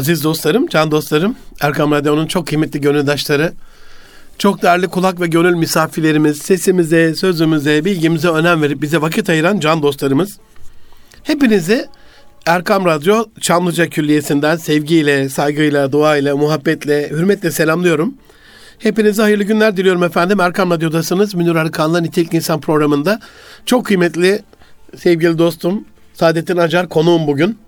Aziz dostlarım, can dostlarım, Erkam Radyo'nun çok kıymetli gönüldaşları, çok değerli kulak ve gönül misafirlerimiz, sesimize, sözümüze, bilgimize önem verip bize vakit ayıran can dostlarımız. Hepinize Erkam Radyo Çamlıca Külliyesi'nden sevgiyle, saygıyla, duayla, muhabbetle, hürmetle selamlıyorum. Hepinize hayırlı günler diliyorum efendim. Erkam Radyo'dasınız. Münir Arkan'la Nitelik İnsan programında. Çok kıymetli sevgili dostum Saadettin Acar konuğum bugün.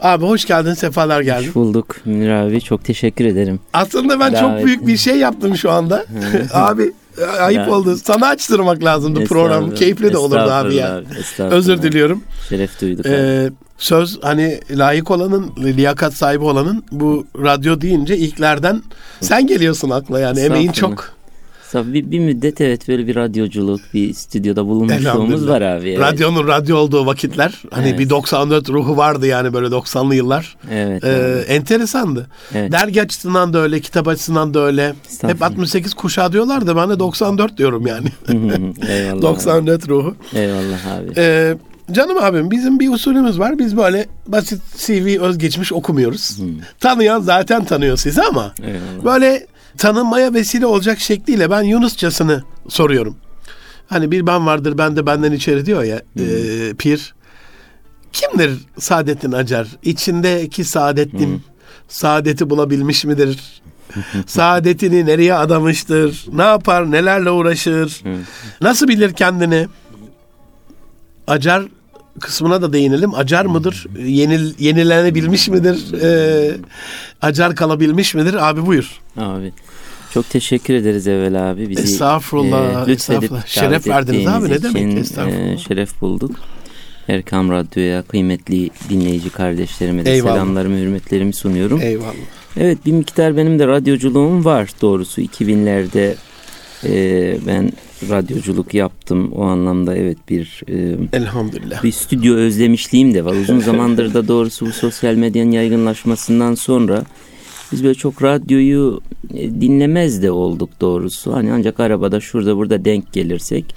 Abi hoş geldin, sefalar geldin. Hoş bulduk Münir abi. Çok teşekkür ederim. Aslında ben çok büyük bir şey yaptım şu anda. abi ayıp ya. oldu. Sana açtırmak lazımdı program. Keyifli de olurdu abi ya. Abi, Özür diliyorum. Şeref duyduk ee, Söz hani layık olanın, liyakat sahibi olanın bu radyo deyince ilklerden sen geliyorsun akla yani. Emeğin çok. Bir, bir müddet evet böyle bir radyoculuk, bir stüdyoda bulunmuşluğumuz var abi. Evet. Radyonun radyo olduğu vakitler hani evet. bir 94 ruhu vardı yani böyle 90'lı yıllar. Evet. Ee, enteresandı. Evet. Dergi açısından da öyle, kitap açısından da öyle. Hep 68 kuşağı diyorlar da ben de 94 diyorum yani. Eyvallah. 94 abi. ruhu. Eyvallah abi. Ee, Canım abim bizim bir usulümüz var. Biz böyle basit CV özgeçmiş okumuyoruz. Hmm. Tanıyan zaten tanıyor sizi ama Eyvallah. böyle tanınmaya vesile olacak şekliyle ben Yunusçasını soruyorum. Hani bir ben vardır ben de benden içeri diyor ya hmm. e, pir. Kimdir Saadettin Acar? İçindeki Saadettin hmm. saadeti bulabilmiş midir? Saadetini nereye adamıştır? Ne yapar? Nelerle uğraşır? Hmm. Nasıl bilir kendini? Acar kısmına da değinelim. Acar mıdır? Yenil, yenilenebilmiş midir? E, acar kalabilmiş midir? Abi buyur. Abi çok teşekkür ederiz evvel abi. Bizi estağfurullah, e, estağfurullah. Şeref verdiniz abi ne demek için, estağfurullah. E, şeref bulduk. Erkam Radyo'ya kıymetli dinleyici kardeşlerime de Eyvallah. selamlarımı, hürmetlerimi sunuyorum. Eyvallah. Evet bir miktar benim de radyoculuğum var doğrusu. 2000'lerde e, ben radyoculuk yaptım. O anlamda evet bir e, Elhamdülillah. bir stüdyo özlemişliğim de var. Uzun zamandır da doğrusu bu sosyal medyanın yaygınlaşmasından sonra biz böyle çok radyoyu e, dinlemez de olduk doğrusu. Hani ancak arabada şurada burada denk gelirsek.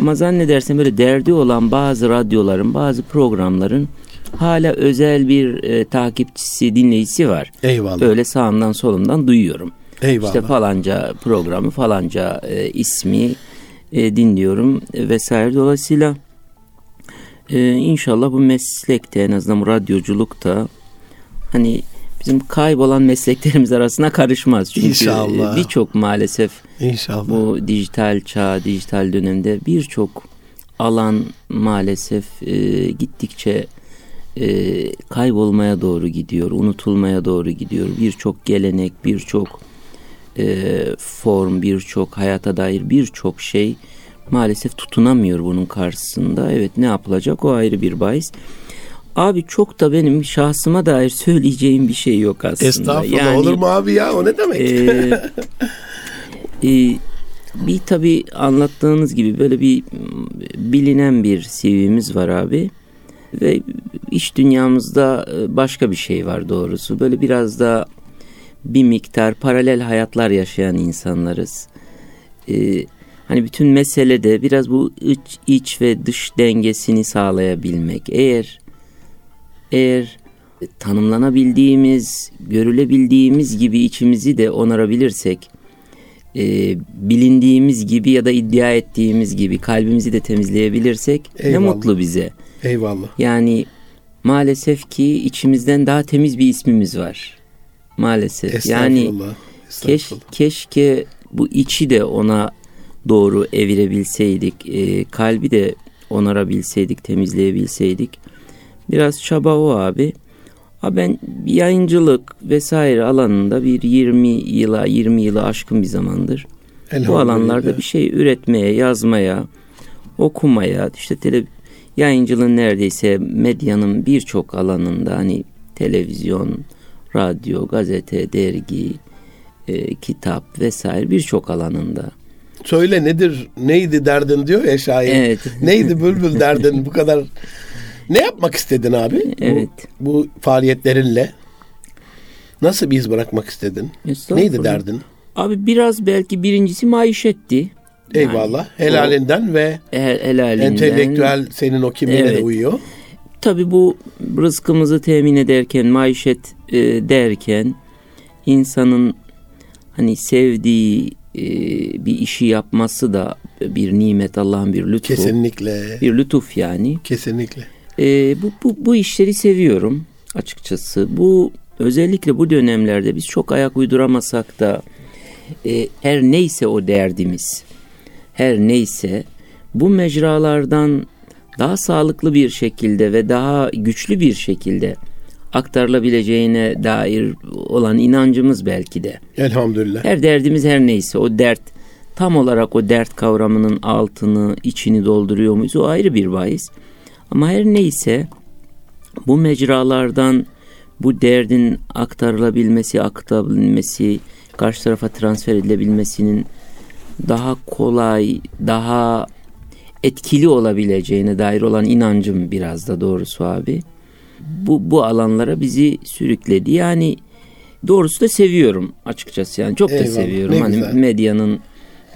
Ama zannedersem böyle derdi olan bazı radyoların, bazı programların hala özel bir e, takipçisi, dinleyicisi var. Eyvallah. Böyle sağımdan solumdan duyuyorum. Eyvallah. İşte falanca programı, falanca e, ismi e, dinliyorum e, vesaire. Dolayısıyla e, inşallah bu meslekte en azından bu radyoculukta hani bizim kaybolan mesleklerimiz arasına karışmaz. Çünkü İnşallah. birçok maalesef İnşallah. bu dijital çağ, dijital dönemde birçok alan maalesef e, gittikçe e, kaybolmaya doğru gidiyor, unutulmaya doğru gidiyor. Birçok gelenek, birçok e, form, birçok hayata dair birçok şey maalesef tutunamıyor bunun karşısında. Evet ne yapılacak o ayrı bir bahis. Abi çok da benim şahsıma dair söyleyeceğim bir şey yok aslında. Estağfurullah yani, olur mu abi ya o ne demek? E, e, bir tabi anlattığınız gibi böyle bir bilinen bir CV'miz var abi. Ve iş dünyamızda e, başka bir şey var doğrusu. Böyle biraz da bir miktar paralel hayatlar yaşayan insanlarız. Ee, hani bütün mesele de biraz bu iç, iç ve dış dengesini sağlayabilmek. Eğer eğer tanımlanabildiğimiz, görülebildiğimiz gibi içimizi de onarabilirsek, e, bilindiğimiz gibi ya da iddia ettiğimiz gibi kalbimizi de temizleyebilirsek Eyvallah. ne mutlu bize. Eyvallah. Yani maalesef ki içimizden daha temiz bir ismimiz var. Maalesef. Yani keş, keşke bu içi de ona doğru evirebilseydik. E, kalbi de onarabilseydik, temizleyebilseydik. Biraz çaba o abi. Ha ben yayıncılık vesaire alanında bir 20 yıla 20 yıla aşkın bir zamandır bu alanlarda bir şey üretmeye, yazmaya, okumaya, işte tele, yayıncılığın neredeyse medyanın birçok alanında hani televizyon, radyo, gazete, dergi, e, kitap vesaire birçok alanında. Söyle nedir, neydi derdin diyor ya şair. Evet. Neydi bülbül derdin bu kadar. Ne yapmak istedin abi? Evet. Bu, bu faaliyetlerinle. Nasıl bir iz bırakmak istedin? Neydi derdin? Abi biraz belki birincisi maişetti. Eyvallah. Yani, helalinden o, ve helalinden, entelektüel senin o kimliğine evet. de uyuyor. Tabii bu rızkımızı temin ederken, maişet e, derken insanın hani sevdiği e, bir işi yapması da bir nimet Allah'ın bir lütfu. Kesinlikle. Bir lütuf yani. Kesinlikle. E, bu, bu, bu işleri seviyorum açıkçası. Bu özellikle bu dönemlerde biz çok ayak uyduramasak da e, her neyse o derdimiz, her neyse bu mecralardan daha sağlıklı bir şekilde ve daha güçlü bir şekilde aktarılabileceğine dair olan inancımız belki de. Elhamdülillah. Her derdimiz her neyse o dert tam olarak o dert kavramının altını, içini dolduruyor muyuz? O ayrı bir bahis. Ama her neyse bu mecralardan bu derdin aktarılabilmesi, aktarabilmesi, karşı tarafa transfer edilebilmesinin daha kolay, daha etkili olabileceğine dair olan inancım biraz da doğrusu abi. Bu, bu alanlara bizi sürükledi. Yani doğrusu da seviyorum açıkçası yani çok Eyvallah, da seviyorum. Hani güzel. medyanın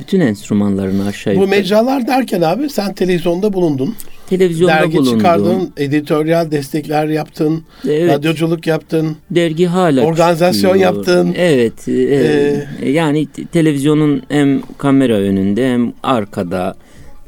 bütün enstrümanlarını aşağı yukarı. Bu mecralar derken abi sen televizyonda bulundun. Televizyonda Dergi bulundum. çıkardın, editoryal destekler yaptın, evet. radyoculuk yaptın. Dergi hala Organizasyon çıkıyor. yaptın. Evet, evet. Ee, yani televizyonun hem kamera önünde hem arkada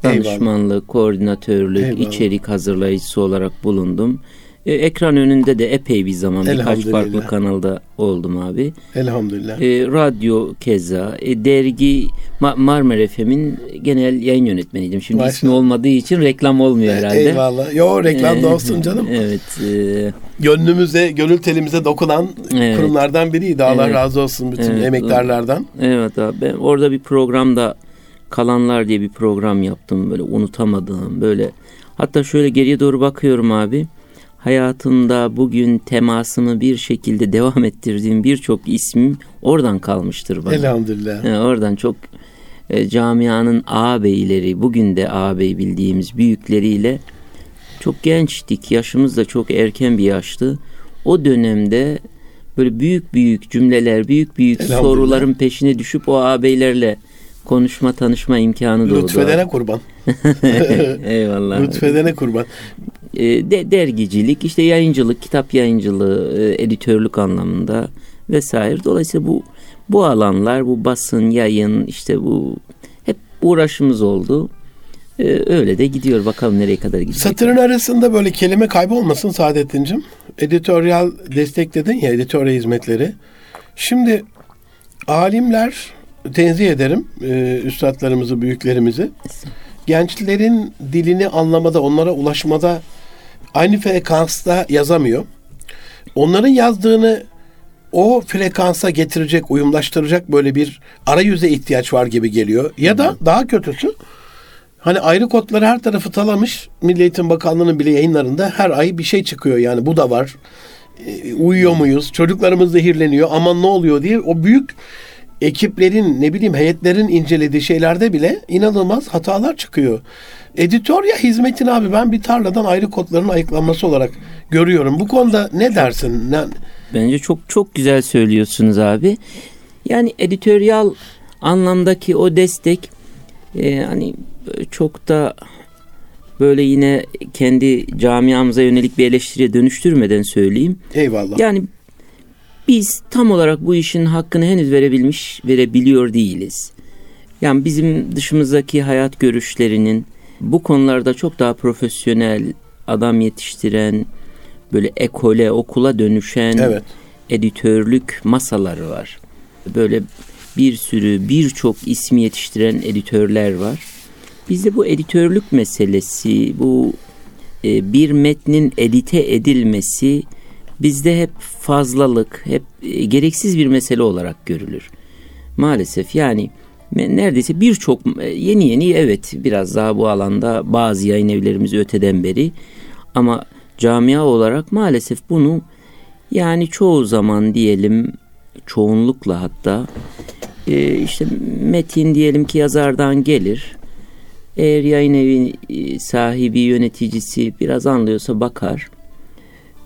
danışmanlık, Eyvallah. koordinatörlük, Eyvallah. içerik hazırlayıcısı olarak bulundum. E, ekran önünde de epey bir zaman birkaç farklı kanalda oldum abi. Elhamdülillah. E, radyo keza, e, dergi Ma Marmara FM'in genel yayın yönetmeniydim. Şimdi Maşallah. ismi olmadığı için reklam olmuyor herhalde. Eyvallah. Yo reklam da e, olsun canım. Evet. E, Gönlümüze, gönül telimize dokunan evet. kurumlardan biriydi. Allah evet. razı olsun bütün evet. emektarlardan. Evet abi. Ben orada bir programda Kalanlar diye bir program yaptım. Böyle unutamadığım böyle. Hatta şöyle geriye doğru bakıyorum abi hayatımda bugün temasımı bir şekilde devam ettirdiğim birçok ismim oradan kalmıştır bana. Elhamdülillah. Yani oradan çok e, camianın ağabeyleri, bugün de ağabey bildiğimiz büyükleriyle çok gençtik. Yaşımız da çok erken bir yaştı. O dönemde böyle büyük büyük cümleler, büyük büyük soruların peşine düşüp o ağabeylerle konuşma, tanışma imkanı doğdu. Lütfedene kurban. Eyvallah. Lütfedene kurban. E, de, dergicilik, işte yayıncılık, kitap yayıncılığı, e, editörlük anlamında vesaire. Dolayısıyla bu bu alanlar, bu basın, yayın, işte bu hep uğraşımız oldu. Ee, öyle de gidiyor. Bakalım nereye kadar gidecek. Satırın arasında böyle kelime kaybolmasın Saadettin'cim. Editoryal destekledin ya, editoryal hizmetleri. Şimdi alimler, tenzih ederim e, üstadlarımızı, büyüklerimizi. Gençlerin dilini anlamada, onlara ulaşmada aynı frekansta yazamıyor. Onların yazdığını o frekansa getirecek, uyumlaştıracak böyle bir arayüze ihtiyaç var gibi geliyor. Ya da daha kötüsü hani ayrı kodları her tarafı talamış. Milli Eğitim Bakanlığı'nın bile yayınlarında her ay bir şey çıkıyor yani bu da var. E, uyuyor muyuz? Çocuklarımız zehirleniyor. Aman ne oluyor diye o büyük ekiplerin ne bileyim heyetlerin incelediği şeylerde bile inanılmaz hatalar çıkıyor. Editörya hizmetin abi ben bir tarladan ayrı kodların ayıklanması olarak görüyorum. Bu konuda ne dersin? Bence çok çok güzel söylüyorsunuz abi. Yani editoryal anlamdaki o destek e, hani çok da böyle yine kendi camiamıza yönelik bir eleştiriye dönüştürmeden söyleyeyim. Eyvallah. Yani biz tam olarak bu işin hakkını henüz verebilmiş, verebiliyor değiliz. Yani bizim dışımızdaki hayat görüşlerinin bu konularda çok daha profesyonel, adam yetiştiren, böyle ekole, okula dönüşen evet. editörlük masaları var. Böyle bir sürü, birçok ismi yetiştiren editörler var. Bizde bu editörlük meselesi, bu e, bir metnin edite edilmesi bizde hep fazlalık, hep e, gereksiz bir mesele olarak görülür. Maalesef yani neredeyse birçok e, yeni yeni evet biraz daha bu alanda bazı yayın evlerimiz öteden beri ama camia olarak maalesef bunu yani çoğu zaman diyelim çoğunlukla hatta e, işte metin diyelim ki yazardan gelir. Eğer yayın evi sahibi yöneticisi biraz anlıyorsa bakar.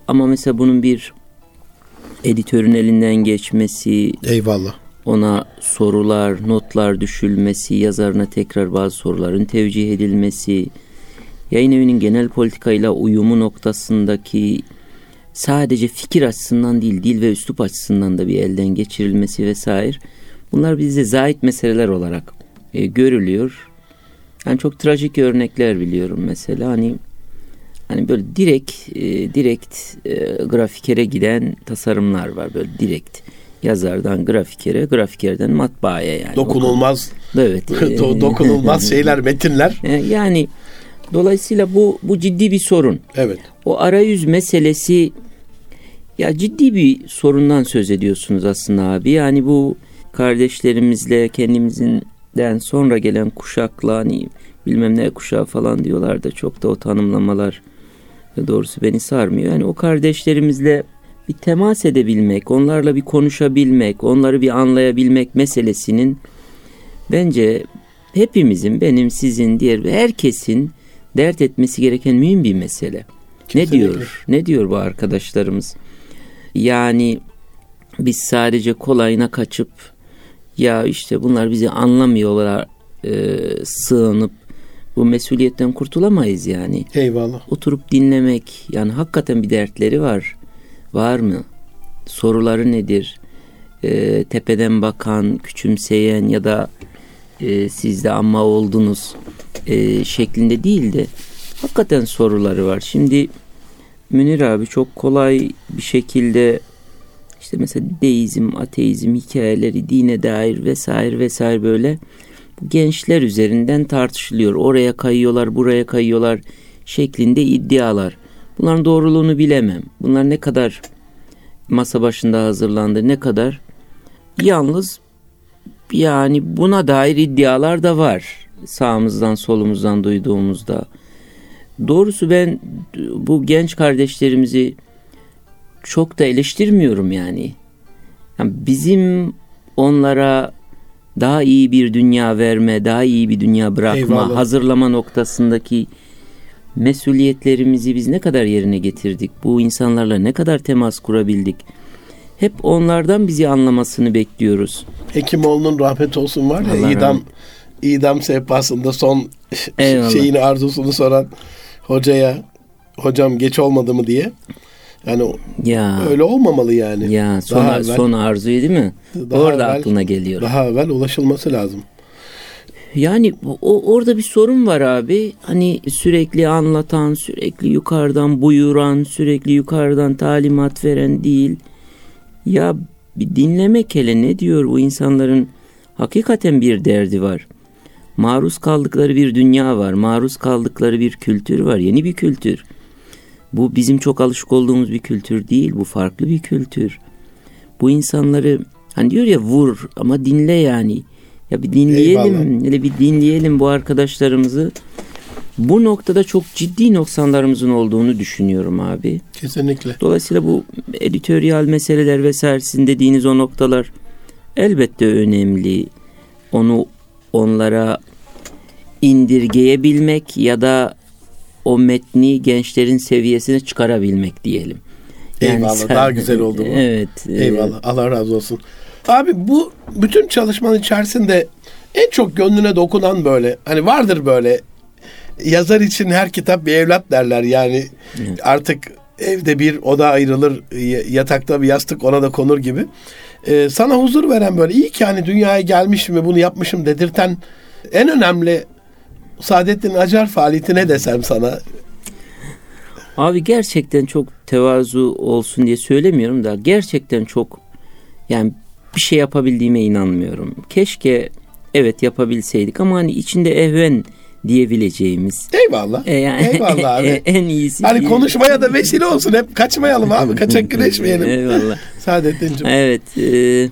Ama mesela bunun bir editörün elinden geçmesi, eyvallah. Ona sorular, notlar düşülmesi, yazarına tekrar bazı soruların tevcih edilmesi, yayın evinin genel politikayla uyumu noktasındaki sadece fikir açısından değil dil ve üslup açısından da bir elden geçirilmesi vesaire bunlar bizde zahit meseleler olarak e, görülüyor. Yani çok trajik örnekler biliyorum mesela hani hani böyle direkt e, direkt e, grafikere giden tasarımlar var böyle direkt yazardan grafikere, grafikerden matbaaya yani. Dokunulmaz. Evet. dokunulmaz şeyler, metinler. E, yani dolayısıyla bu bu ciddi bir sorun. Evet. O arayüz meselesi ya ciddi bir sorundan söz ediyorsunuz aslında abi. Yani bu kardeşlerimizle kendimizinden sonra gelen kuşakla hani bilmem ne kuşağı falan diyorlar da çok da o tanımlamalar doğrusu beni sarmıyor. Yani o kardeşlerimizle bir temas edebilmek, onlarla bir konuşabilmek, onları bir anlayabilmek meselesinin bence hepimizin, benim, sizin, diğer herkesin dert etmesi gereken mühim bir mesele. Kesinlikle. Ne diyor? Ne diyor bu arkadaşlarımız? Yani biz sadece kolayına kaçıp ya işte bunlar bizi anlamıyorlar e, sığınıp bu mesuliyetten kurtulamayız yani. Eyvallah. Oturup dinlemek yani hakikaten bir dertleri var. Var mı? Soruları nedir? E, tepeden bakan, küçümseyen ya da e, siz de amma oldunuz e, şeklinde değil de hakikaten soruları var. Şimdi Münir abi çok kolay bir şekilde işte mesela deizm, ateizm hikayeleri, dine dair vesaire vesaire böyle gençler üzerinden tartışılıyor. Oraya kayıyorlar, buraya kayıyorlar şeklinde iddialar. Bunların doğruluğunu bilemem. Bunlar ne kadar masa başında hazırlandı, ne kadar yalnız yani buna dair iddialar da var. Sağımızdan solumuzdan duyduğumuzda. Doğrusu ben bu genç kardeşlerimizi çok da eleştirmiyorum yani. yani bizim onlara daha iyi bir dünya verme, daha iyi bir dünya bırakma, Eyvallah. hazırlama noktasındaki mesuliyetlerimizi biz ne kadar yerine getirdik? Bu insanlarla ne kadar temas kurabildik? Hep onlardan bizi anlamasını bekliyoruz. Hekimoğlu'nun rahmet olsun var ya Allah idam rahmet. idam sehpasında son Eyvallah. şeyini arzusunu soran hocaya hocam geç olmadı mı diye. Yani ya, öyle olmamalı yani. Ya son, daha evvel, son arzuyu değil mi? Daha Orada evvel, aklına geliyor. Daha evvel ulaşılması lazım. Yani o, orada bir sorun var abi. Hani sürekli anlatan, sürekli yukarıdan buyuran, sürekli yukarıdan talimat veren değil. Ya bir dinlemek hele ne diyor bu insanların hakikaten bir derdi var. Maruz kaldıkları bir dünya var. Maruz kaldıkları bir kültür var. Yeni bir kültür. Bu bizim çok alışık olduğumuz bir kültür değil. Bu farklı bir kültür. Bu insanları hani diyor ya vur ama dinle yani. Ya bir dinleyelim, hele bir dinleyelim bu arkadaşlarımızı. Bu noktada çok ciddi noksanlarımızın olduğunu düşünüyorum abi. Kesinlikle. Dolayısıyla bu editoryal meseleler vesaire sizin dediğiniz o noktalar elbette önemli. Onu onlara indirgeyebilmek ya da o metni gençlerin seviyesine çıkarabilmek diyelim. Yani Eyvallah sen, daha güzel oldu bu. Evet. Eyvallah Allah razı olsun. Abi bu bütün çalışmanın içerisinde en çok gönlüne dokunan böyle hani vardır böyle yazar için her kitap bir evlat derler yani evet. artık evde bir oda ayrılır yatakta bir yastık ona da konur gibi. Ee, sana huzur veren böyle iyi ki hani dünyaya gelmişim ve bunu yapmışım dedirten en önemli Saadettin Acar faaliyeti ne desem sana? Abi gerçekten çok tevazu olsun diye söylemiyorum da gerçekten çok yani bir şey yapabildiğime inanmıyorum. Keşke evet yapabilseydik ama hani içinde ehven diyebileceğimiz. Eyvallah. E yani, Eyvallah abi. en iyisi. Hani konuşmaya da vesile olsun. Hep kaçmayalım abi. Kaçak güreşmeyelim. Eyvallah. Saadettin'cim. Evet. E,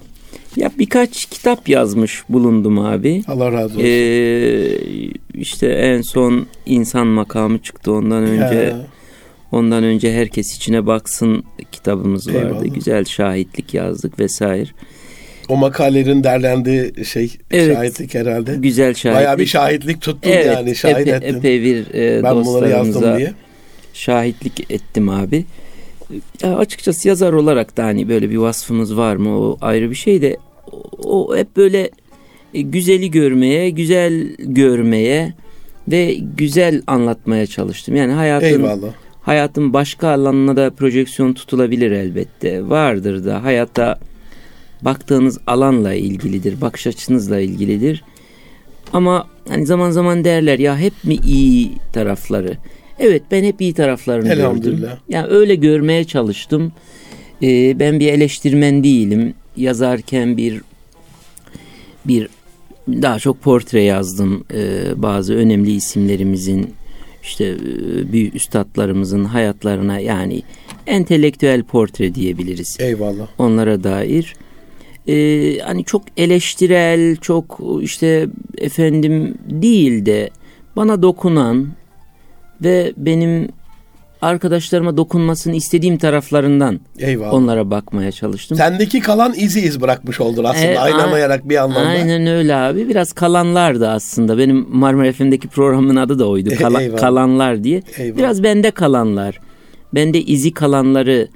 ya birkaç kitap yazmış bulundum abi. Allah razı olsun. Ee, işte en son insan makamı çıktı ondan önce. Ya. Ondan önce herkes içine baksın kitabımız vardı. Eyvallah. Güzel şahitlik yazdık vesaire. O makalelerin derlendiği şey evet, şahitlik herhalde. Güzel şahitlik. Bayağı bir şahitlik tuttun evet, yani şahit epe, ettin. Epey bir e, ben bunları yazdım diye. şahitlik ettim abi. Ya açıkçası yazar olarak da hani böyle bir vasfımız var mı o ayrı bir şey de o hep böyle e, güzeli görmeye, güzel görmeye, ve güzel anlatmaya çalıştım. Yani hayatın Eyvallah. hayatın başka alanına da projeksiyon tutulabilir elbette. Vardır da hayatta baktığınız alanla ilgilidir, bakış açınızla ilgilidir. Ama hani zaman zaman derler ya hep mi iyi tarafları? Evet ben hep iyi taraflarını gördüm. Yani öyle görmeye çalıştım. Ee, ben bir eleştirmen değilim. Yazarken bir bir daha çok portre yazdım. Ee, bazı önemli isimlerimizin işte e, büyük üstadlarımızın hayatlarına yani entelektüel portre diyebiliriz. Eyvallah. Onlara dair. Ee, hani çok eleştirel, çok işte efendim değil de bana dokunan ve benim arkadaşlarıma dokunmasını istediğim taraflarından Eyvallah. onlara bakmaya çalıştım. Sendeki kalan izi iz bırakmış oldun aslında e, aynamayarak bir anlamda. Aynen öyle abi. Biraz kalanlardı aslında. Benim Marmara FM'deki programın adı da oydu. Kala, kalanlar diye. Eyvallah. Biraz bende kalanlar. Bende izi kalanları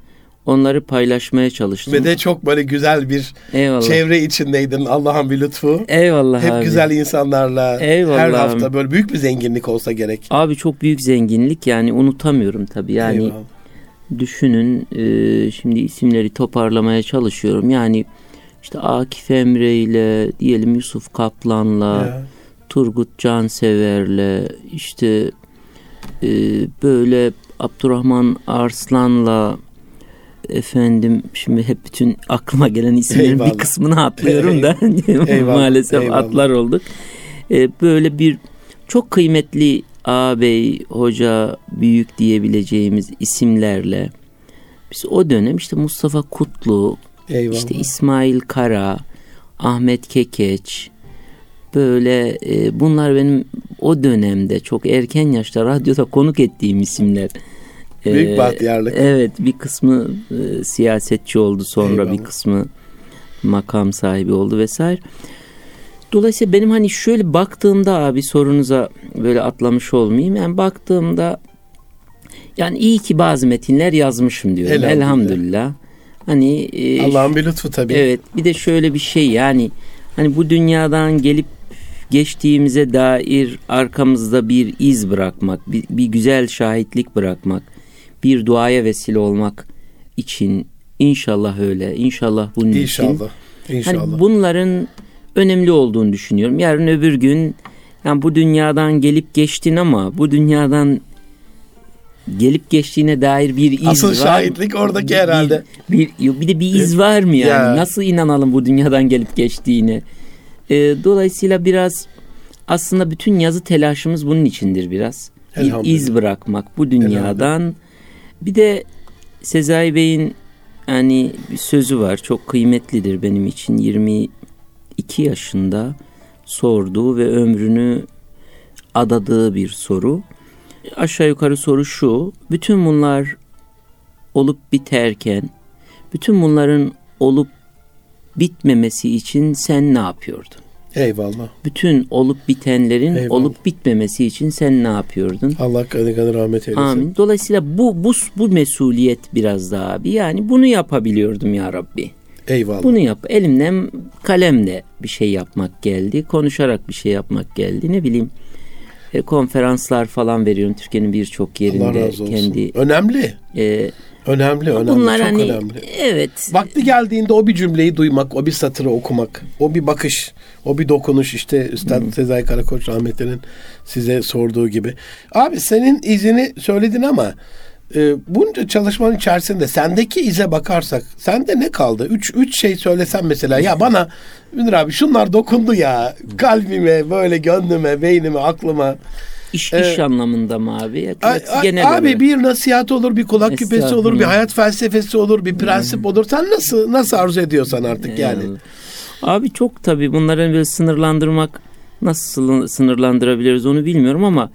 onları paylaşmaya çalıştım. Ve de çok böyle güzel bir Eyvallah. çevre içindeydin. Allah'ın bir lütfu. Eyvallah Hep abi. güzel insanlarla Eyvallah her hafta böyle büyük bir zenginlik olsa gerek. Abi çok büyük zenginlik yani unutamıyorum tabii. Yani Eyvallah. düşünün e, şimdi isimleri toparlamaya çalışıyorum. Yani işte Akif Emre ile diyelim Yusuf Kaplan'la ya. Turgut Cansever'le işte e, böyle Abdurrahman Arslan'la efendim şimdi hep bütün aklıma gelen isimlerin Eyvallah. bir kısmını atlıyorum da maalesef Eyvallah. atlar olduk. Ee, böyle bir çok kıymetli ağabey, hoca, büyük diyebileceğimiz isimlerle biz o dönem işte Mustafa Kutlu, Eyvallah. işte İsmail Kara, Ahmet Kekeç böyle e, bunlar benim o dönemde çok erken yaşta radyoda konuk ettiğim isimler. Büyük ee, bahtiyarlık. Evet bir kısmı e, siyasetçi oldu sonra Eyvallah. bir kısmı makam sahibi oldu vesaire. Dolayısıyla benim hani şöyle baktığımda abi sorunuza böyle atlamış olmayayım. Yani baktığımda yani iyi ki bazı metinler yazmışım diyorum. Elhamdülillah. Elhamdülillah. Hani e, Allah'ın bir lütfu tabii. Evet. Bir de şöyle bir şey yani hani bu dünyadan gelip geçtiğimize dair arkamızda bir iz bırakmak, bir, bir güzel şahitlik bırakmak bir duaya vesile olmak için inşallah öyle. İnşallah bunun inşallah, için. İnşallah. Hani bunların önemli olduğunu düşünüyorum. Yarın öbür gün yani bu dünyadan gelip geçtin ama bu dünyadan gelip geçtiğine dair bir iz Asıl var. Asıl şahitlik oradaki bir, herhalde. Bir, bir, bir de bir iz var mı yani? Ya. Nasıl inanalım bu dünyadan gelip geçtiğine? Ee, dolayısıyla biraz aslında bütün yazı telaşımız bunun içindir biraz. Bir iz bırakmak bu dünyadan bir de Sezai Bey'in yani bir sözü var. Çok kıymetlidir benim için. 22 yaşında sorduğu ve ömrünü adadığı bir soru. Aşağı yukarı soru şu. Bütün bunlar olup biterken bütün bunların olup bitmemesi için sen ne yapıyordun? Eyvallah. Bütün olup bitenlerin Eyvallah. olup bitmemesi için sen ne yapıyordun? Allah kanı rahmet eylesin. Amin. Dolayısıyla bu bu bu mesuliyet biraz daha abi. Yani bunu yapabiliyordum ya Rabbi. Eyvallah. Bunu yap. Elimden kalemle bir şey yapmak geldi. Konuşarak bir şey yapmak geldi. Ne bileyim e, konferanslar falan veriyorum Türkiye'nin birçok yerinde. Allah razı olsun. Kendi, Önemli. E, Önemli, önemli. Bunlar çok hani, önemli. Evet. Vakti geldiğinde o bir cümleyi duymak, o bir satırı okumak, o bir bakış, o bir dokunuş işte Üstad hmm. Sezai Karakoç rahmetinin size sorduğu gibi. Abi senin izini söyledin ama e, bunca çalışmanın içerisinde sendeki ize bakarsak sende ne kaldı? Üç, üç şey söylesem mesela ya bana Münir abi şunlar dokundu ya kalbime böyle gönlüme beynime aklıma İş, ee, iş anlamında mı abi? A, a, genel abi olarak. bir nasihat olur, bir kulak küpesi olur, bir hayat felsefesi olur, bir prensip hmm. olur. Sen nasıl nasıl arzu ediyorsan artık yani. Abi çok tabii bunların böyle sınırlandırmak nasıl sınırlandırabiliriz onu bilmiyorum ama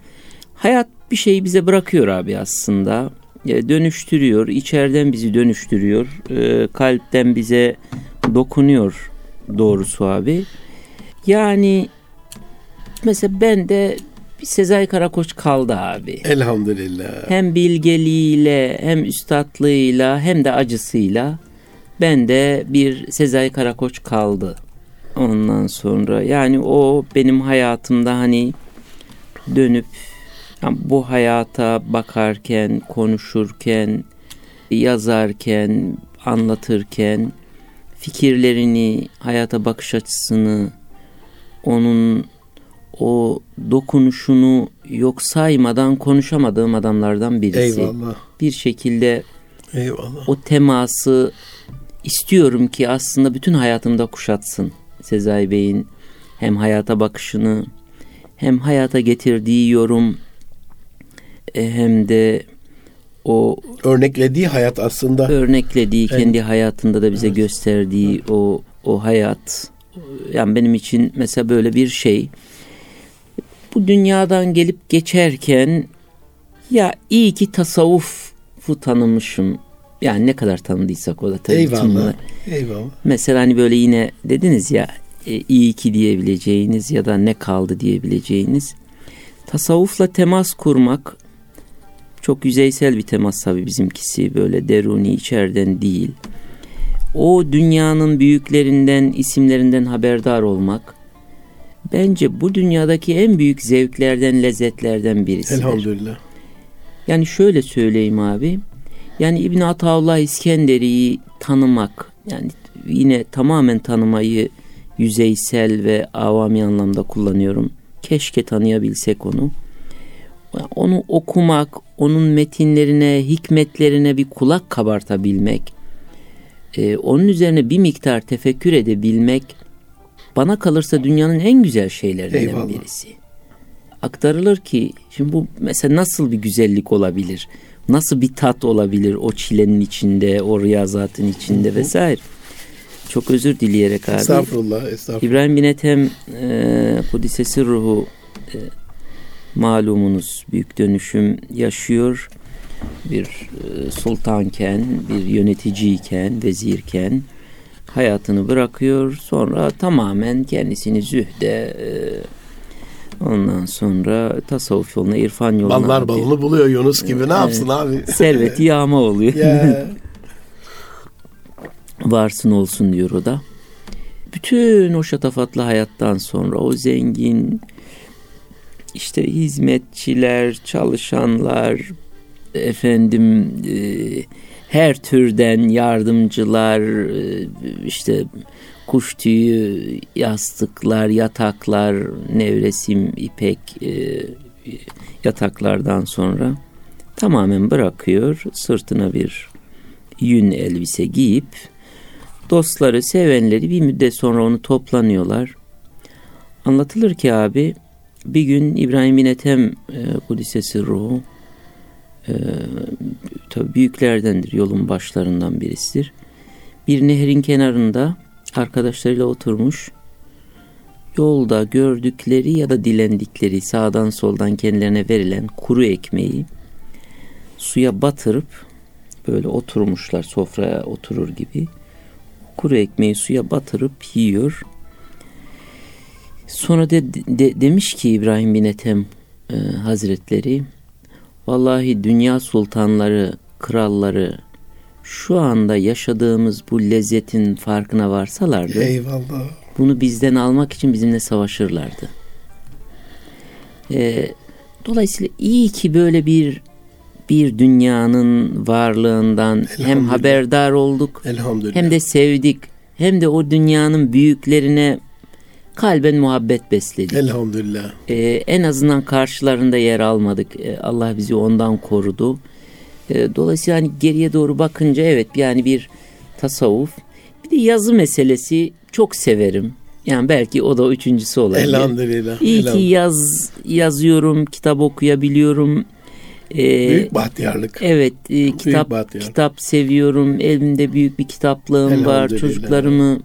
hayat bir şeyi bize bırakıyor abi aslında. E, dönüştürüyor, içeriden bizi dönüştürüyor, e, kalpten bize dokunuyor doğrusu abi. Yani mesela ben de bir Sezai Karakoç kaldı abi. Elhamdülillah. Hem bilgeliğiyle hem üstadlığıyla hem de acısıyla ben de bir Sezai Karakoç kaldı. Ondan sonra yani o benim hayatımda hani dönüp yani bu hayata bakarken, konuşurken, yazarken, anlatırken fikirlerini, hayata bakış açısını, onun o dokunuşunu yok saymadan konuşamadığım adamlardan birisi. Eyvallah. Bir şekilde Eyvallah. o teması istiyorum ki aslında bütün hayatımda kuşatsın. Sezai Bey'in hem hayata bakışını hem hayata getirdiği yorum e, hem de o örneklediği hayat aslında örneklediği evet. kendi hayatında da bize evet. gösterdiği o o hayat yani benim için mesela böyle bir şey bu dünyadan gelip geçerken ya iyi ki tasavvufu tanımışım. Yani ne kadar tanıdıysak o da tabii. Eyvallah. Eyvallah. Mesela hani böyle yine dediniz ya e, iyi ki diyebileceğiniz ya da ne kaldı diyebileceğiniz. Tasavvufla temas kurmak çok yüzeysel bir temas tabii bizimkisi böyle deruni içeriden değil. O dünyanın büyüklerinden, isimlerinden haberdar olmak bence bu dünyadaki en büyük zevklerden, lezzetlerden birisidir. Elhamdülillah. Yani şöyle söyleyeyim abi. Yani İbn Ataullah İskenderi'yi tanımak, yani yine tamamen tanımayı yüzeysel ve avami anlamda kullanıyorum. Keşke tanıyabilsek onu. Onu okumak, onun metinlerine, hikmetlerine bir kulak kabartabilmek, e, onun üzerine bir miktar tefekkür edebilmek bana kalırsa dünyanın en güzel şeylerinden Eyvallah. birisi. Aktarılır ki şimdi bu mesela nasıl bir güzellik olabilir? Nasıl bir tat olabilir o çilenin içinde, o riyazatın içinde vesaire. Çok özür dileyerek abi. Estağfurullah, estağfurullah. İbrahim bin Ethem e, Kudisesi ruhu e, malumunuz büyük dönüşüm yaşıyor. Bir e, sultanken, bir yöneticiyken, vezirken hayatını bırakıyor. Sonra tamamen kendisini zühde e, ondan sonra tasavvuf yoluna, irfan yoluna. Ballar balını buluyor Yunus gibi ne yapsın abi? Serveti yağma oluyor. Varsın olsun diyor o da. Bütün o şatafatlı hayattan sonra o zengin işte hizmetçiler, çalışanlar, efendim e, her türden yardımcılar, e, işte kuş tüyü, yastıklar, yataklar, nevresim, ipek e, yataklardan sonra tamamen bırakıyor. Sırtına bir yün elbise giyip dostları, sevenleri bir müddet sonra onu toplanıyorlar. Anlatılır ki abi bir gün İbrahim bin Ethem e, Kudisesi ruhu e, tabi büyüklerdendir yolun başlarından birisidir. Bir nehrin kenarında arkadaşlarıyla oturmuş yolda gördükleri ya da dilendikleri sağdan soldan kendilerine verilen kuru ekmeği suya batırıp böyle oturmuşlar sofraya oturur gibi kuru ekmeği suya batırıp yiyor. Sonra de, de, demiş ki İbrahim bin Ethem e, Hazretleri Vallahi dünya sultanları, kralları şu anda yaşadığımız bu lezzetin farkına varsalardı. Eyvallah. Bunu bizden almak için bizimle savaşırlardı. Ee, dolayısıyla iyi ki böyle bir bir dünyanın varlığından hem haberdar olduk hem de sevdik hem de o dünyanın büyüklerine kalben muhabbet besledik. Elhamdülillah. Ee, en azından karşılarında yer almadık. Ee, Allah bizi ondan korudu. Ee, dolayısıyla hani geriye doğru bakınca evet yani bir tasavvuf. Bir de yazı meselesi çok severim. Yani belki o da üçüncüsü olabilir. Elhamdülillah. İyi ki yaz yazıyorum, kitap okuyabiliyorum. Ee, büyük bahtiyarlık. Evet, e, kitap bahtiyar. kitap seviyorum. Elimde büyük bir kitaplığım var. Çocuklarımı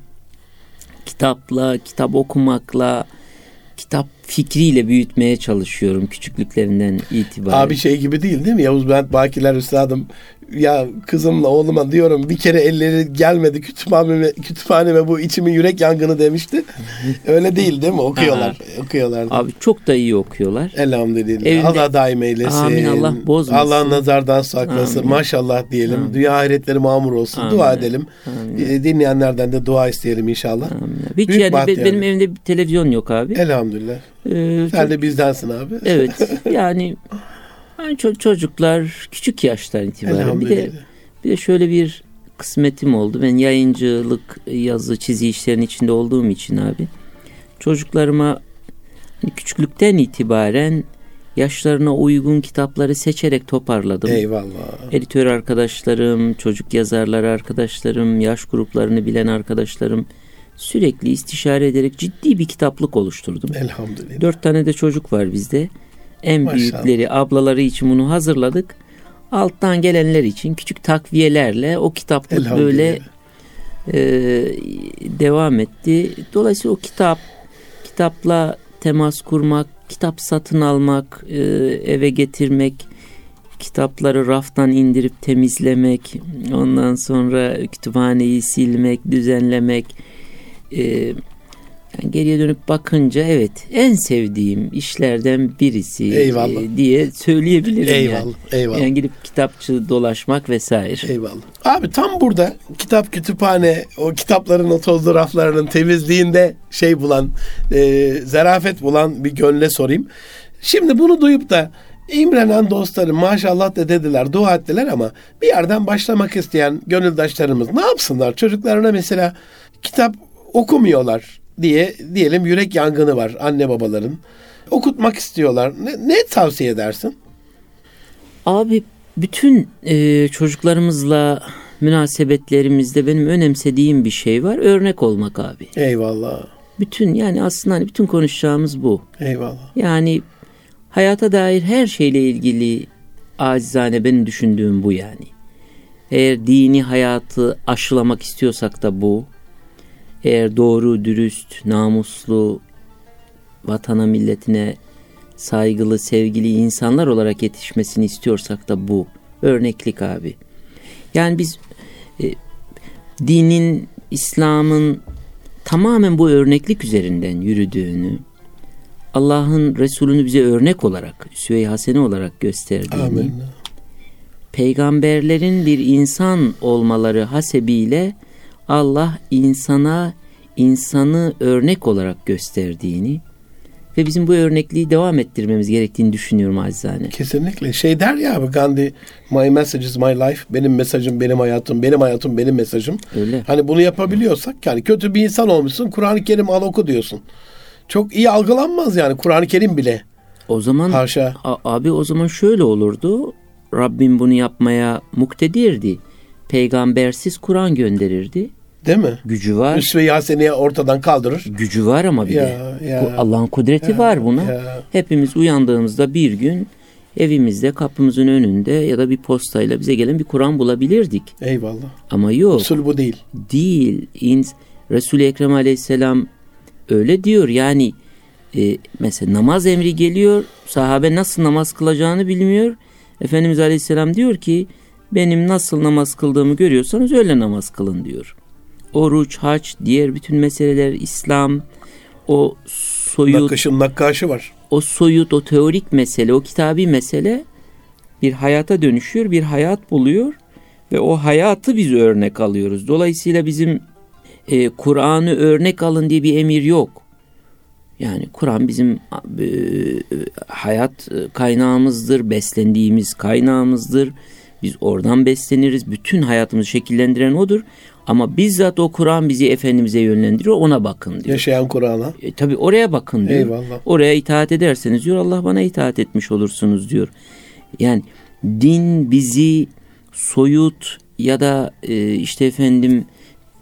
kitapla, kitap okumakla, kitap fikriyle büyütmeye çalışıyorum küçüklüklerinden itibaren. Abi şey gibi değil değil mi? Yavuz Bülent Bakiler Üstadım ya kızımla oğluma diyorum bir kere elleri gelmedi kütüphaneme, kütüphaneme bu içimin yürek yangını demişti. Öyle değil değil mi? Okuyorlar. okuyorlar. Abi çok da iyi okuyorlar. Elhamdülillah. Evinde, Allah daim eylesin. Amin Allah bozmasın. Allah nazardan saklasın. Amin. Maşallah diyelim. Amin. Dünya hayretleri mamur olsun. Amin. Dua edelim. Amin. Ee, dinleyenlerden de dua isteyelim inşallah. Amin. Hiç Büyük yani benim evimde bir televizyon yok abi. Elhamdülillah. Ee, Sen de bizdensin abi. Evet. Yani, yani çocuklar küçük yaştan itibaren bir de bir de şöyle bir kısmetim oldu. Ben yayıncılık, yazı, çizi işlerinin içinde olduğum için abi çocuklarıma hani küçüklükten itibaren yaşlarına uygun kitapları seçerek toparladım. Eyvallah. Editör arkadaşlarım, çocuk yazarları arkadaşlarım, yaş gruplarını bilen arkadaşlarım sürekli istişare ederek ciddi bir kitaplık oluşturdum. Elhamdülillah. Dört tane de çocuk var bizde. En Maşallah. büyükleri, ablaları için bunu hazırladık. Alttan gelenler için küçük takviyelerle o kitaplık böyle e, devam etti. Dolayısıyla o kitap, kitapla temas kurmak, kitap satın almak, e, eve getirmek, kitapları raftan indirip temizlemek, ondan sonra kütüphaneyi silmek, düzenlemek, e, yani geriye dönüp bakınca evet en sevdiğim işlerden birisi eyvallah. E, diye söyleyebilirim eyvallah, yani. Eyvallah. Yani gidip kitapçı dolaşmak vesaire. Eyvallah. Abi tam burada kitap kütüphane o kitapların o tozlu raflarının temizliğinde şey bulan e, zarafet bulan bir gönle sorayım. Şimdi bunu duyup da İmrenen dostlarım maşallah da dediler, dua ettiler ama bir yerden başlamak isteyen gönüldaşlarımız ne yapsınlar? Çocuklarına mesela kitap okumuyorlar diye diyelim yürek yangını var anne babaların. Okutmak istiyorlar. Ne, ne tavsiye edersin? Abi bütün e, çocuklarımızla münasebetlerimizde benim önemsediğim bir şey var. Örnek olmak abi. Eyvallah. Bütün yani aslında hani bütün konuşacağımız bu. Eyvallah. Yani hayata dair her şeyle ilgili acizane benim düşündüğüm bu yani. Eğer dini hayatı aşılamak istiyorsak da bu. Eğer doğru, dürüst, namuslu, vatana milletine saygılı, sevgili insanlar olarak yetişmesini istiyorsak da bu. Örneklik abi. Yani biz e, dinin, İslam'ın tamamen bu örneklik üzerinden yürüdüğünü, Allah'ın Resulünü bize örnek olarak, Süvey Hasene olarak gösterdiğini, Amin. peygamberlerin bir insan olmaları hasebiyle Allah insana insanı örnek olarak gösterdiğini ve bizim bu örnekliği devam ettirmemiz gerektiğini düşünüyorum acizane. Kesinlikle. Şey der ya abi Gandhi, my message is my life. Benim mesajım benim hayatım, benim hayatım benim mesajım. Öyle. Hani bunu yapabiliyorsak yani kötü bir insan olmuşsun Kur'an-ı Kerim al oku diyorsun. Çok iyi algılanmaz yani Kur'an-ı Kerim bile. O zaman Haşa. abi o zaman şöyle olurdu. Rabbim bunu yapmaya muktedirdi. Peygambersiz Kur'an gönderirdi. Değil mi? Gücü var. Üsve-i Hasene'yi ortadan kaldırır. Gücü var ama bir ya, de. Ya, Allah'ın kudreti ya, var buna. Ya. Hepimiz uyandığımızda bir gün evimizde kapımızın önünde ya da bir postayla bize gelen bir Kur'an bulabilirdik. Eyvallah. Ama yok. Usul bu değil. Değil. Resul-i Ekrem aleyhisselam öyle diyor yani e, mesela namaz emri geliyor sahabe nasıl namaz kılacağını bilmiyor. Efendimiz aleyhisselam diyor ki benim nasıl namaz kıldığımı görüyorsanız öyle namaz kılın diyor oruç, haç, diğer bütün meseleler, İslam, o soyut... Nakışın nakkaşı var. O soyut, o teorik mesele, o kitabi mesele bir hayata dönüşüyor, bir hayat buluyor ve o hayatı biz örnek alıyoruz. Dolayısıyla bizim e, Kur'an'ı örnek alın diye bir emir yok. Yani Kur'an bizim e, hayat kaynağımızdır, beslendiğimiz kaynağımızdır. Biz oradan besleniriz. Bütün hayatımızı şekillendiren odur. Ama bizzat o Kur'an bizi Efendimiz'e yönlendiriyor ona bakın diyor. Yaşayan Kur'an'a. E, tabii oraya bakın diyor. Eyvallah. Oraya itaat ederseniz diyor Allah bana itaat etmiş olursunuz diyor. Yani din bizi soyut ya da e, işte efendim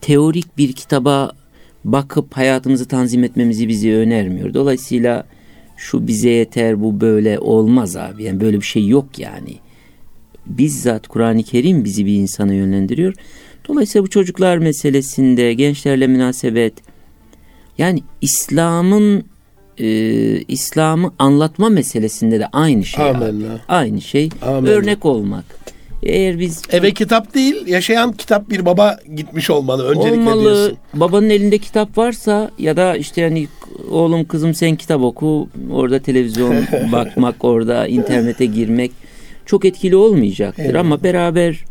teorik bir kitaba bakıp hayatımızı tanzim etmemizi bizi önermiyor. Dolayısıyla şu bize yeter bu böyle olmaz abi. Yani böyle bir şey yok yani. Bizzat Kur'an-ı Kerim bizi bir insana yönlendiriyor. Dolayısıyla bu çocuklar meselesinde gençlerle münasebet yani İslam'ın e, İslam'ı anlatma meselesinde de aynı şey. Amenna. Aynı şey. Amenna. Örnek olmak. Eğer biz eve kitap değil, yaşayan kitap bir baba gitmiş olmalı öncelikle olmalı. diyorsun. Babanın elinde kitap varsa ya da işte yani oğlum kızım sen kitap oku, orada televizyon bakmak, orada internete girmek çok etkili olmayacaktır evet. ama beraber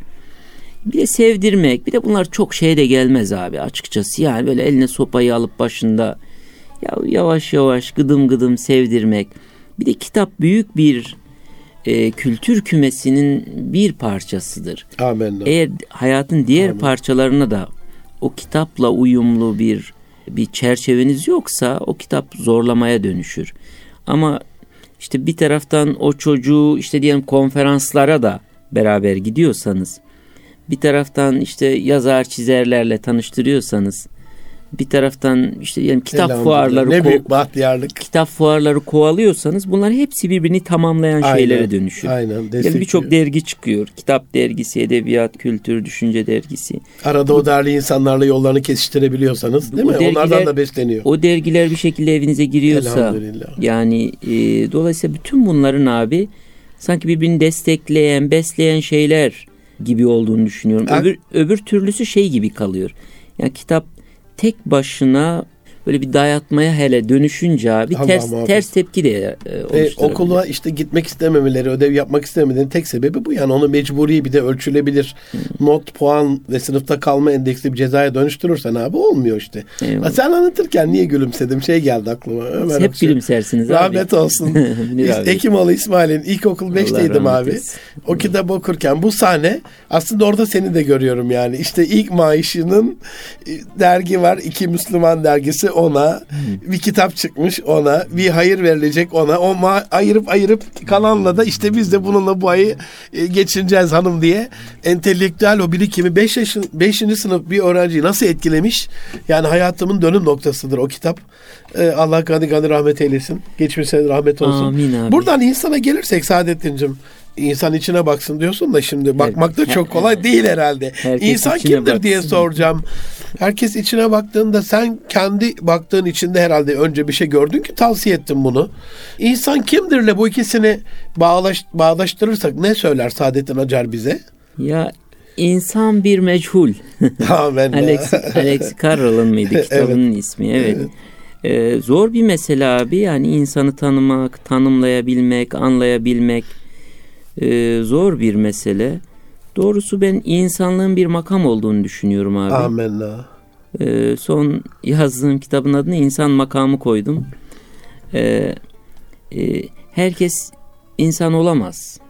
bir de sevdirmek bir de bunlar çok şeye de gelmez abi açıkçası yani böyle eline sopayı alıp başında Ya yavaş yavaş gıdım gıdım sevdirmek. Bir de kitap büyük bir e, kültür kümesinin bir parçasıdır. Amin. Eğer hayatın diğer Amin. parçalarına da o kitapla uyumlu bir bir çerçeveniz yoksa o kitap zorlamaya dönüşür. Ama işte bir taraftan o çocuğu işte diyelim konferanslara da beraber gidiyorsanız bir taraftan işte yazar çizerlerle tanıştırıyorsanız bir taraftan işte diyelim kitap fuarları ne büyük bahtiyarlık. Kitap fuarları kovalıyorsanız bunlar hepsi birbirini tamamlayan aynen, şeylere dönüşür. Aynen. Yani birçok dergi çıkıyor. Kitap dergisi, edebiyat, kültür, düşünce dergisi. Arada o değerli insanlarla yollarını kesiştirebiliyorsanız değil mi? Dergiler, Onlardan da besleniyor. O dergiler bir şekilde evinize giriyorsa yani e, dolayısıyla bütün bunların abi sanki birbirini destekleyen, besleyen şeyler gibi olduğunu düşünüyorum. Öbür, öbür türlüsü şey gibi kalıyor. Yani kitap tek başına böyle bir dayatmaya hele dönüşünce abi tamam, ters abi. ters tepki de e, e, okula işte gitmek istememeleri, ödev yapmak istememelerinin tek sebebi bu. Yani onu mecburi bir de ölçülebilir hmm. not, puan ve sınıfta kalma endeksli bir cezaya dönüştürürsen abi olmuyor işte. Eyvallah. Sen anlatırken niye gülümsedim? Şey geldi aklıma. Ömer Hep Akşam. gülümsersiniz abi. Rahmet olsun. Ekimoğlu İsmail'in ilkokul 5'teydim abi. Etsin. O kitabı okurken bu sahne aslında orada seni de görüyorum yani. İşte ilk maaşının e, dergi var. iki Müslüman dergisi ona, bir kitap çıkmış ona, bir hayır verilecek ona. O ma- ayırıp ayırıp kalanla da işte biz de bununla bu ayı e, geçineceğiz hanım diye entelektüel o birikimi 5 yaşın 5. sınıf bir öğrenciyi nasıl etkilemiş? Yani hayatımın dönüm noktasıdır o kitap. Ee, Allah gani gani rahmet eylesin. Geçmişe rahmet olsun. Amin abi. Buradan insana gelirsek Saadettin'cim insan içine baksın diyorsun da şimdi bakmak da çok kolay değil herhalde. Herkes İnsan kimdir baksın. diye soracağım. Herkes içine baktığında sen kendi baktığın içinde herhalde önce bir şey gördün ki tavsiye ettin bunu. İnsan kimdirle bu ikisini bağlaş, bağdaştırırsak ne söyler Saadettin Acar bize? Ya insan bir meçhul. Amen. Alex, Alex Carroll'ın mıydı kitabının evet. ismi? Evet. evet. Ee, zor bir mesele abi yani insanı tanımak, tanımlayabilmek, anlayabilmek e, zor bir mesele. Doğrusu ben insanlığın bir makam olduğunu düşünüyorum abi. Amenna. E, son yazdığım kitabın adını insan makamı koydum. E, e, herkes insan olamaz.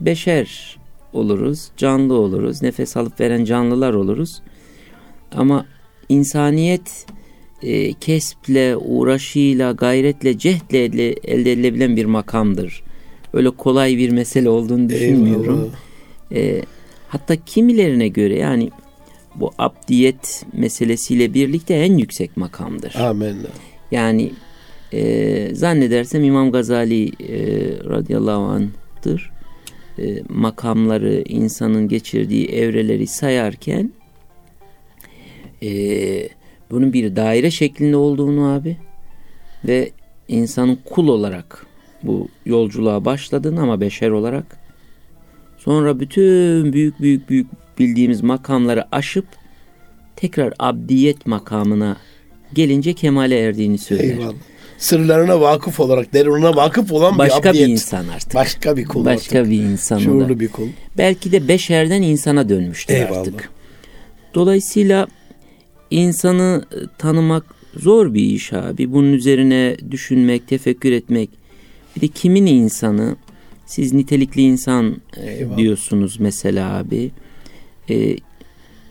Beşer oluruz, canlı oluruz, nefes alıp veren canlılar oluruz. Ama insaniyet e, kesple, uğraşıyla, gayretle, cehdle elde edilebilen bir makamdır öyle kolay bir mesele olduğunu düşünmüyorum. E, hatta kimilerine göre yani bu abdiyet meselesiyle birlikte en yüksek makamdır. Amin. Yani e, zannedersem İmam Gazali e, radıyallahu anh'tır. E, makamları, insanın geçirdiği evreleri sayarken e, bunun bir daire şeklinde olduğunu abi ve insanın kul olarak bu yolculuğa başladın ama beşer olarak sonra bütün büyük büyük büyük bildiğimiz makamları aşıp tekrar abdiyet makamına gelince kemale erdiğini söyler. Eyvallah. Sırlarına vakıf olarak, derununa vakıf olan Başka bir abdiyet. bir insan artık. Başka bir kul Başka artık. bir insan. Şuurlu bir kul. Belki de beşerden insana dönmüştür Eyvallah. artık. Dolayısıyla insanı tanımak zor bir iş abi. Bunun üzerine düşünmek, tefekkür etmek bir de kimin insanı siz nitelikli insan e, diyorsunuz mesela abi. E,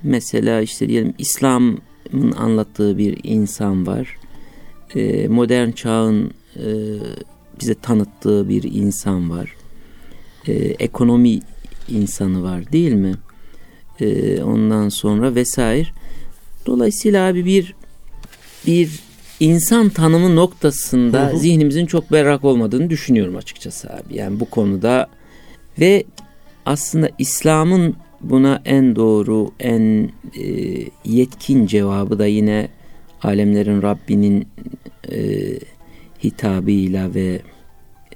mesela işte diyelim İslam'ın anlattığı bir insan var. E, modern çağın e, bize tanıttığı bir insan var. E, ekonomi insanı var değil mi? E, ondan sonra vesaire. Dolayısıyla abi bir bir insan tanımı noktasında hı hı. zihnimizin çok berrak olmadığını düşünüyorum açıkçası abi. Yani bu konuda ve aslında İslam'ın buna en doğru, en e, yetkin cevabı da yine alemlerin Rabbinin e, hitabıyla ve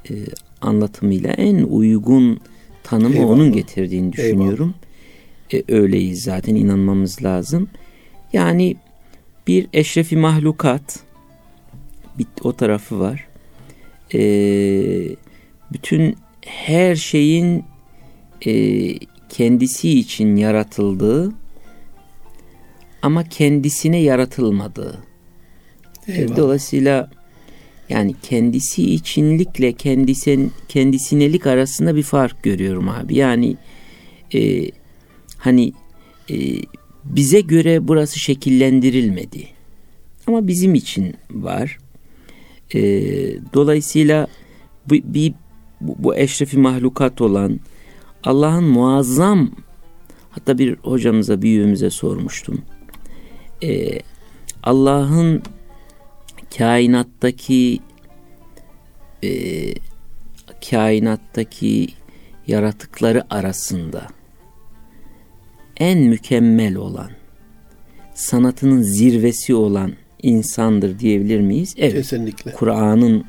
e, anlatımıyla en uygun tanımı Eyvallah. onun getirdiğini düşünüyorum. E, öyleyiz zaten inanmamız lazım. Yani bir eşrefi mahlukat bir o tarafı var. Ee, bütün her şeyin e, kendisi için yaratıldığı ama kendisine yaratılmadığı. Eyvallah. Dolayısıyla Yani kendisi içinlikle kendisen, kendisinelik arasında bir fark görüyorum abi. Yani e, hani e, bize göre burası şekillendirilmedi. Ama bizim için var. E, dolayısıyla bu, bir, bu, bu eşrefi mahlukat olan Allah'ın muazzam hatta bir hocamıza büyüğümüze sormuştum. E, Allah'ın kainattaki e, kainattaki yaratıkları arasında en mükemmel olan sanatının zirvesi olan insandır diyebilir miyiz? Evet. Kesinlikle. Kur'an'ın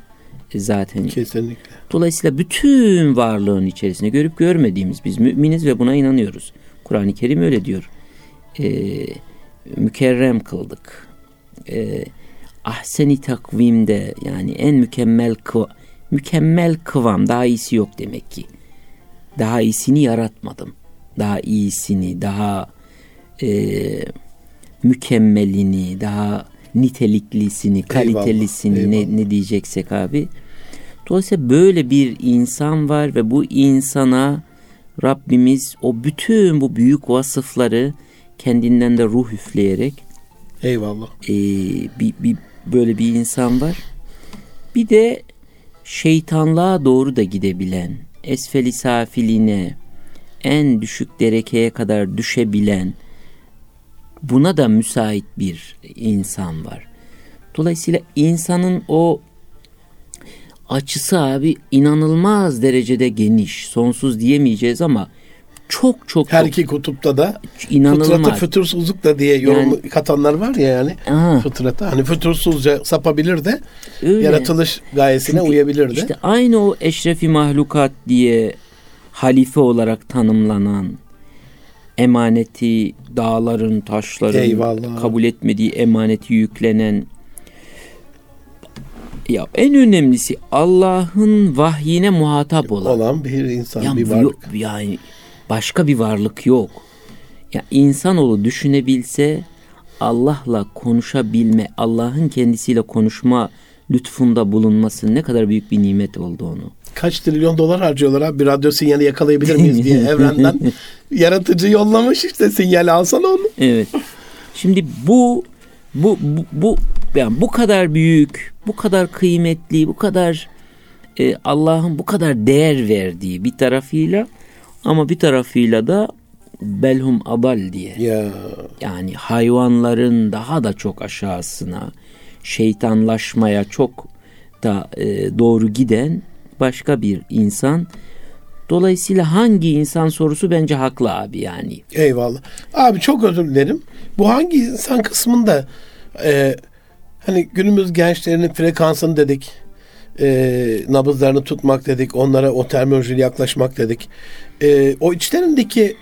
zaten. Kesinlikle. Dolayısıyla bütün varlığın içerisinde görüp görmediğimiz biz müminiz ve buna inanıyoruz. Kur'an-ı Kerim öyle diyor. Ee, mükerrem kıldık. Ee, ahseni takvimde yani en mükemmel kıv mükemmel kıvam daha iyisi yok demek ki. Daha iyisini yaratmadım. Daha iyisini, daha e, mükemmelini, daha niteliklisini, kalitelisini eyvallah, eyvallah. Ne, ne diyeceksek abi. Dolayısıyla böyle bir insan var ve bu insana Rabbimiz o bütün bu büyük vasıfları kendinden de ruh üfleyerek Eyvallah. E, bir, bir, böyle bir insan var. Bir de şeytanlığa doğru da gidebilen, esfeli safiline, en düşük derekeye kadar düşebilen, buna da müsait bir insan var. Dolayısıyla insanın o açısı abi inanılmaz derecede geniş. Sonsuz diyemeyeceğiz ama çok çok her iki kutupta da inanılmaz. fıtratı fütursuzluk da diye yorum yani, katanlar var ya yani aha. fıtrata hani fütursuzca sapabilir de Öyle. yaratılış gayesine Çünkü uyabilir de. İşte aynı o eşrefi mahlukat diye halife olarak tanımlanan emaneti dağların, taşların Eyvallah. kabul etmediği emaneti yüklenen ya en önemlisi Allah'ın vahyine muhatap olan olan bir insan, ya, bir varlık. Yani başka bir varlık yok. Ya insanoğlu düşünebilse Allah'la konuşabilme, Allah'ın kendisiyle konuşma lütfunda bulunması ne kadar büyük bir nimet oldu onu. Kaç trilyon dolar harcıyorlar abi bir radyo sinyali yakalayabilir miyiz diye evrenden yaratıcı yollamış işte sinyali alsana onu. Evet. Şimdi bu bu bu, bu yani bu kadar büyük, bu kadar kıymetli, bu kadar e, Allah'ın bu kadar değer verdiği bir tarafıyla ama bir tarafıyla da belhum abal diye. Ya. Yani hayvanların daha da çok aşağısına şeytanlaşmaya çok da e, doğru giden başka bir insan. Dolayısıyla hangi insan sorusu bence haklı abi yani. Eyvallah. Abi çok özür dilerim. Bu hangi insan kısmında e, hani günümüz gençlerinin frekansını dedik e, nabızlarını tutmak dedik. Onlara o terminolojiyle yaklaşmak dedik. E, o içlerindeki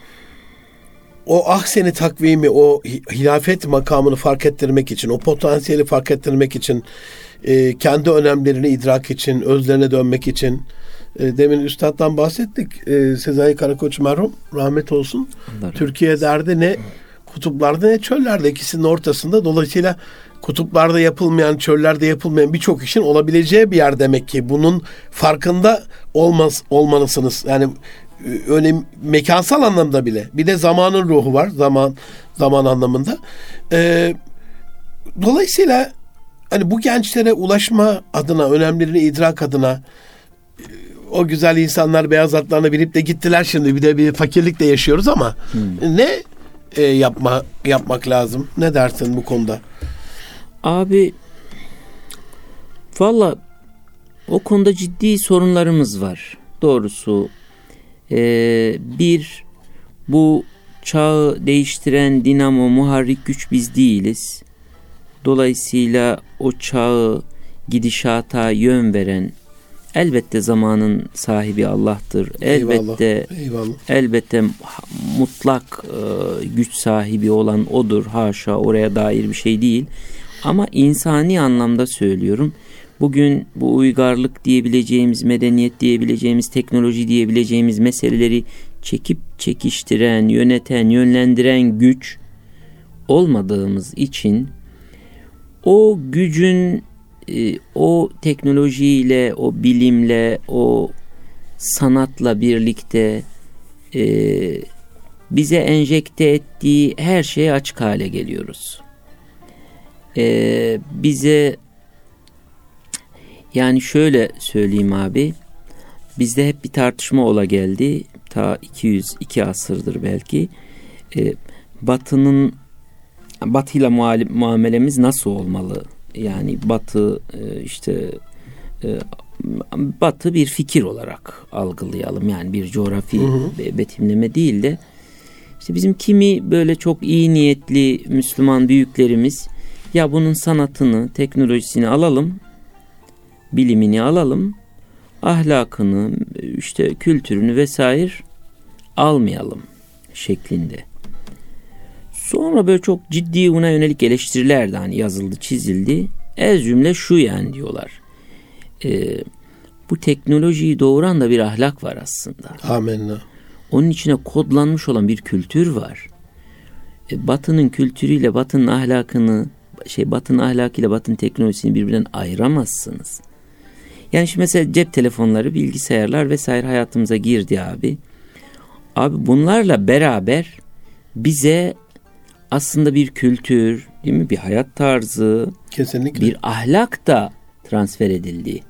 o ahseni takvimi, o hilafet makamını fark ettirmek için, o potansiyeli fark ettirmek için, e, kendi önemlerini idrak için, özlerine dönmek için, e, demin üstaddan bahsettik. E, Sezai Karakoç merhum, rahmet olsun. Allah Türkiye derdi ne kutuplarda ne çöllerde ikisinin ortasında. Dolayısıyla kutuplarda yapılmayan, çöllerde yapılmayan birçok işin olabileceği bir yer demek ki. Bunun farkında olmaz olmalısınız. Yani e, önem mekansal anlamda bile. Bir de zamanın ruhu var. Zaman zaman anlamında. Ee, dolayısıyla hani bu gençlere ulaşma adına, önemlerini idrak adına e, o güzel insanlar beyaz atlarına binip de gittiler şimdi. Bir de bir fakirlikle yaşıyoruz ama hmm. ne e, yapma yapmak lazım? Ne dersin bu konuda? Abi valla o konuda ciddi sorunlarımız var. Doğrusu ee, bir bu çağı değiştiren dinamo muharrik güç biz değiliz. Dolayısıyla o çağı gidişata yön veren elbette zamanın sahibi Allah'tır. Elbette eyvallah, eyvallah. elbette mutlak e, güç sahibi olan odur. Haşa oraya dair bir şey değil. Ama insani anlamda söylüyorum. Bugün bu uygarlık diyebileceğimiz, medeniyet diyebileceğimiz, teknoloji diyebileceğimiz meseleleri çekip çekiştiren, yöneten, yönlendiren güç olmadığımız için o gücün e, o teknolojiyle, o bilimle, o sanatla birlikte e, bize enjekte ettiği her şeye açık hale geliyoruz. E, bize yani şöyle söyleyeyim abi, bizde hep bir tartışma ola geldi. Ta 202 asırdır belki. E, batının Batıyla muamelemiz nasıl olmalı? Yani Batı e, işte e, Batı bir fikir olarak algılayalım. Yani bir coğrafi hı hı. betimleme değil de işte bizim kimi böyle çok iyi niyetli Müslüman büyüklerimiz ya bunun sanatını, teknolojisini alalım, bilimini alalım, ahlakını, işte kültürünü vesaire almayalım şeklinde. Sonra böyle çok ciddi buna yönelik eleştiriler de hani yazıldı, çizildi. Ez cümle şu yani diyorlar. Ee, bu teknolojiyi doğuran da bir ahlak var aslında. Amenna. Onun içine kodlanmış olan bir kültür var. E, batının kültürüyle batının ahlakını şey batının ahlakıyla batının teknolojisini birbirinden ayıramazsınız. Yani şimdi mesela cep telefonları, bilgisayarlar vesaire hayatımıza girdi abi. Abi bunlarla beraber bize aslında bir kültür, değil mi? Bir hayat tarzı, kesinlikle bir ahlak da transfer edildi.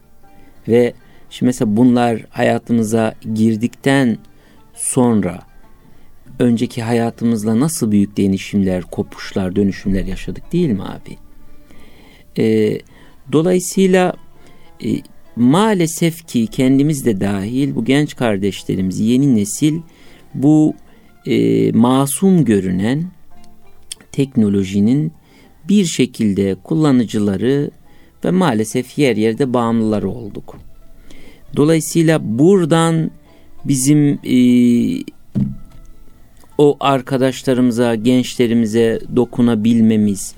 Ve şimdi mesela bunlar hayatımıza girdikten sonra önceki hayatımızla nasıl büyük değişimler, kopuşlar, dönüşümler yaşadık değil mi abi? Ee, dolayısıyla e, maalesef ki kendimiz de dahil bu genç kardeşlerimiz, yeni nesil bu e, masum görünen teknolojinin bir şekilde kullanıcıları ve maalesef yer yerde bağımlıları olduk. Dolayısıyla buradan bizim e, o arkadaşlarımıza, gençlerimize dokunabilmemiz,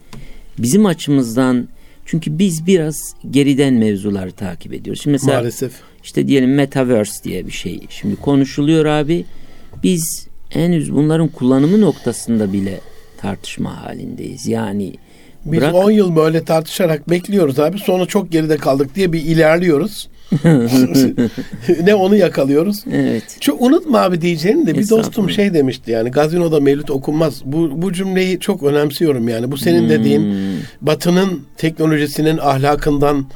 bizim açımızdan çünkü biz biraz geriden mevzuları takip ediyoruz. Şimdi mesela Maalesef. işte diyelim metaverse diye bir şey. Şimdi konuşuluyor abi. Biz henüz bunların kullanımı noktasında bile tartışma halindeyiz. Yani biz bırak... 10 yıl böyle tartışarak bekliyoruz abi. Sonra çok geride kaldık diye bir ilerliyoruz. ne onu yakalıyoruz. Evet. Çok unutma abi diyeceğini de bir dostum şey demişti yani gazinoda mevlüt okunmaz. Bu bu cümleyi çok önemsiyorum yani. Bu senin hmm. dediğin Batı'nın teknolojisinin ahlakından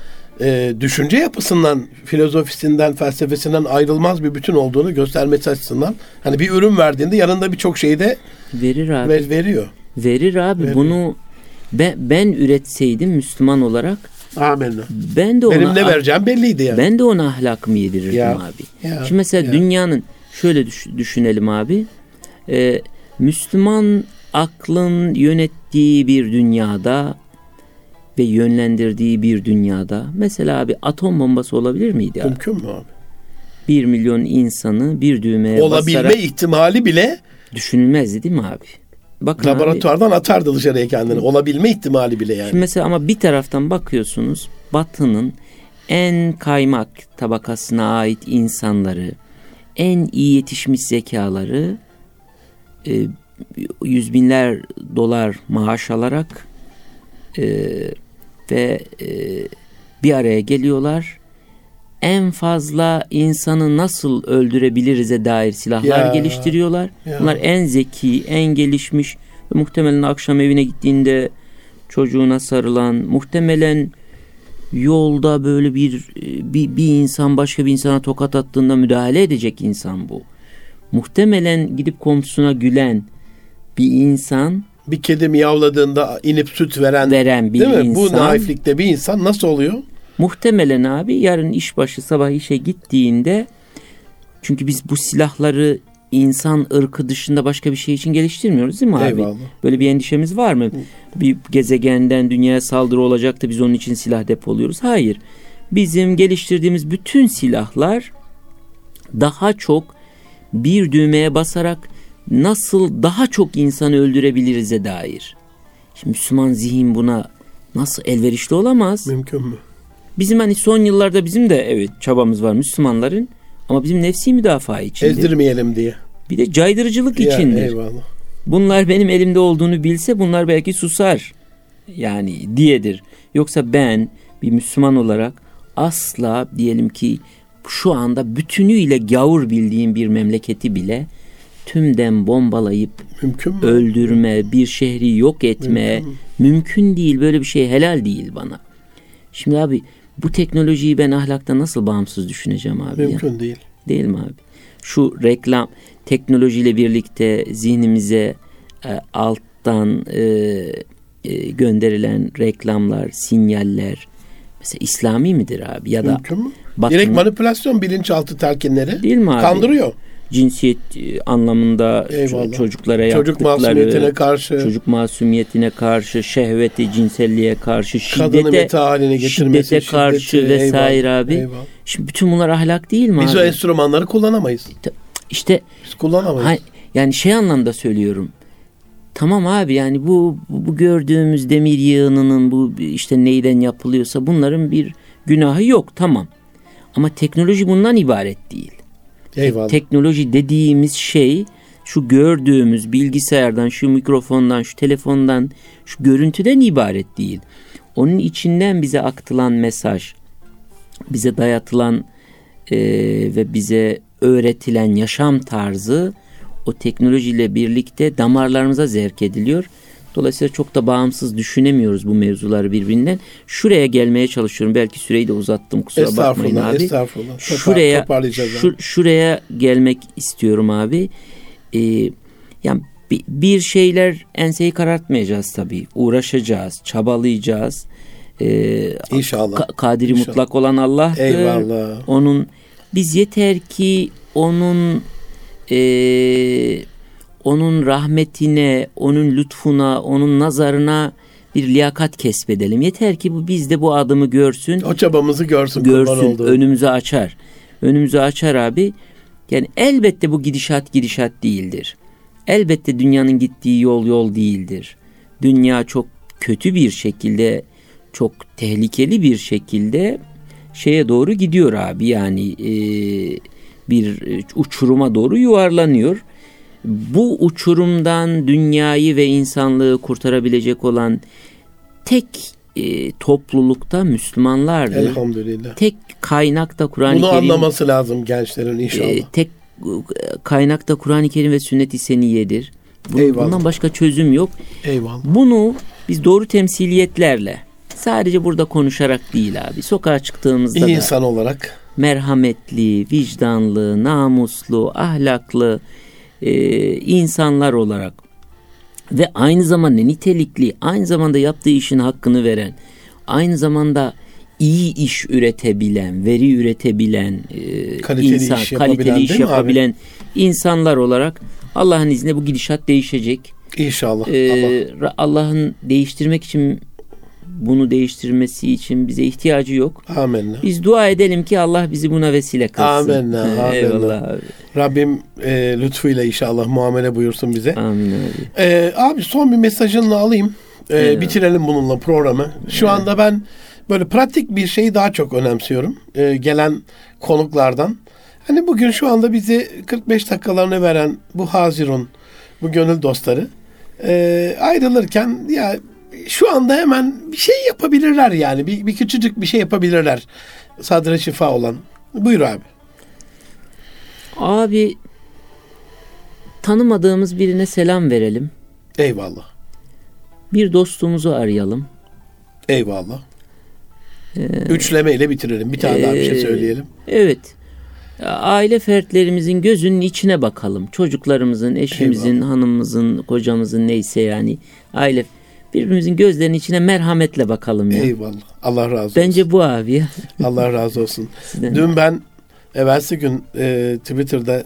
e, düşünce yapısından, filozofisinden, felsefesinden ayrılmaz bir bütün olduğunu göstermesi açısından. Hani bir ürün verdiğinde yanında birçok şeyi de verir abi. Ver, veriyor. Verir abi. Veriyor. Bunu ben, ben üretseydim Müslüman olarak Amenna. Ben de ona Benim ne vereceğim belliydi yani. Ben de ona ahlakımı yedirirdim ya, abi. Ya, Şimdi mesela ya. dünyanın şöyle düş, düşünelim abi. Ee, Müslüman aklın yönettiği bir dünyada ve yönlendirdiği bir dünyada mesela abi atom bombası olabilir miydi abi? Mümkün mü abi? Bir milyon insanı bir düğmeye Olabilme basarak ihtimali bile düşünülmezdi değil mi abi? Bakın Laboratuvardan abi, atardı dışarıya kendini. Olabilme ihtimali bile yani. Şimdi mesela ama bir taraftan bakıyorsunuz Batı'nın en kaymak tabakasına ait insanları, en iyi yetişmiş zekaları e, yüz binler dolar maaş alarak e, ve e, bir araya geliyorlar. En fazla insanı nasıl öldürebiliriz'e dair silahlar ya, geliştiriyorlar. Ya. Bunlar en zeki, en gelişmiş ve muhtemelen akşam evine gittiğinde çocuğuna sarılan, muhtemelen yolda böyle bir bir, bir insan başka bir insana tokat attığında müdahale edecek insan bu. Muhtemelen gidip komşusuna gülen bir insan bir kedi miyavladığında inip süt veren, veren bir değil mi? insan. Bu naiflikte bir insan nasıl oluyor? Muhtemelen abi yarın işbaşı sabah işe gittiğinde çünkü biz bu silahları insan ırkı dışında başka bir şey için geliştirmiyoruz değil mi abi? Eyvallah. Böyle bir endişemiz var mı? Bir gezegenden dünyaya saldırı olacak da biz onun için silah depoluyoruz. Hayır. Bizim geliştirdiğimiz bütün silahlar daha çok bir düğmeye basarak nasıl daha çok insanı öldürebiliriz'e dair. Şimdi Müslüman zihin buna nasıl elverişli olamaz? Mümkün mü? Bizim hani son yıllarda bizim de evet çabamız var Müslümanların ama bizim nefsi müdafaa için. Ezdirmeyelim diye. Bir de caydırıcılık ya, içindir. Eyvallah. Bunlar benim elimde olduğunu bilse bunlar belki susar. Yani diyedir. Yoksa ben bir Müslüman olarak asla diyelim ki şu anda bütünüyle gavur bildiğim bir memleketi bile tümden bombalayıp mümkün mü? öldürme, bir şehri yok etme mümkün, mümkün değil. Böyle bir şey helal değil bana. Şimdi abi bu teknolojiyi ben ahlakta nasıl bağımsız düşüneceğim abi? Mümkün ya? değil. Değil mi abi? Şu reklam teknolojiyle birlikte zihnimize e, alttan e, e, gönderilen reklamlar, sinyaller mesela İslami midir abi? Ya da Mümkün mü? Batın, Direkt manipülasyon bilinçaltı telkinleri. Değil mi abi? Kandırıyor cinsiyet e, anlamında Eyvallah. çocuklara çocuk masumiyetine karşı çocuk masumiyetine karşı şehveti cinselliğe karşı şiddete haline şiddete karşı şiddeti, vesaire eyvallah, abi. Eyvallah. Şimdi bütün bunlar ahlak değil mi Biz abi? o enstrümanları kullanamayız. İşte Biz kullanamayız. Ha, yani şey anlamda söylüyorum. Tamam abi yani bu, bu gördüğümüz demir yığınının bu işte neyden yapılıyorsa bunların bir günahı yok tamam. Ama teknoloji bundan ibaret değil. Eyvallah. Teknoloji dediğimiz şey şu gördüğümüz bilgisayardan, şu mikrofondan, şu telefondan, şu görüntüden ibaret değil. Onun içinden bize aktılan mesaj, bize dayatılan e, ve bize öğretilen yaşam tarzı o teknolojiyle birlikte damarlarımıza zerk ediliyor Dolayısıyla çok da bağımsız düşünemiyoruz bu mevzuları birbirinden. Şuraya gelmeye çalışıyorum. Belki süreyi de uzattım kusura bakmayın abi. Estağfurullah. Şuraya, şu, şuraya gelmek istiyorum abi. Ee, yani bir şeyler enseyi karartmayacağız tabii. Uğraşacağız, çabalayacağız. Ee, İnşallah. Ka- kadiri İnşallah. mutlak olan Allah'tır. Eyvallah. Onun biz yeter ki onun eee onun rahmetine, onun lütfuna, onun nazarına bir liyakat kesbedelim. Yeter ki bu bizde bu adımı görsün. O çabamızı görsün. Görsün, önümüzü açar. Önümüzü açar abi. Yani elbette bu gidişat gidişat değildir. Elbette dünyanın gittiği yol yol değildir. Dünya çok kötü bir şekilde, çok tehlikeli bir şekilde şeye doğru gidiyor abi. Yani e, bir uçuruma doğru yuvarlanıyor bu uçurumdan dünyayı ve insanlığı kurtarabilecek olan tek e, toplulukta Müslümanlardır. Elhamdülillah. Tek kaynakta Kur'an-ı Kerim. Bunu anlaması lazım gençlerin inşallah. E, tek kaynakta Kur'an-ı Kerim ve sünnet-i seniyedir. Bunun, Eyvallah. Bundan başka çözüm yok. Eyvallah. Bunu biz doğru temsiliyetlerle sadece burada konuşarak değil abi. Sokağa çıktığımızda İyi insan olarak merhametli, vicdanlı, namuslu, ahlaklı, e, insanlar olarak ve aynı zamanda nitelikli, aynı zamanda yaptığı işin hakkını veren, aynı zamanda iyi iş üretebilen, veri üretebilen, e, kaliteli insan, iş yapabilen, kaliteli iş yapabilen abi? insanlar olarak Allah'ın izniyle bu gidişat değişecek. İnşallah. Ee, Allah. Allah'ın değiştirmek için bunu değiştirmesi için bize ihtiyacı yok. Amenna. Biz dua edelim ki Allah bizi buna vesile kılsın. Amenna. amenna. Eyvallah abi. Rabbim e, lütfuyla inşallah muamele buyursun bize. Amin abi. E, abi son bir mesajını alayım. E, bitirelim bununla programı. Şu evet. anda ben böyle pratik bir şeyi daha çok önemsiyorum. E, gelen konuklardan. Hani bugün şu anda bizi 45 dakikalarını veren bu Hazirun, bu gönül dostları e, ayrılırken ya şu anda hemen bir şey yapabilirler yani. Bir, bir küçücük bir şey yapabilirler. Sadra şifa olan. Buyur abi. Abi tanımadığımız birine selam verelim. Eyvallah. Bir dostumuzu arayalım. Eyvallah. Ee, Üçleme ile bitirelim. Bir tane ee, daha bir şey ee, söyleyelim. Evet. Aile fertlerimizin gözünün içine bakalım. Çocuklarımızın, eşimizin, Eyvallah. hanımımızın, kocamızın neyse yani aile birbirimizin gözlerinin içine merhametle bakalım ya. Eyvallah. Allah razı olsun. Bence bu abi ya. Allah razı olsun. Dün ben evvelsi gün e, Twitter'da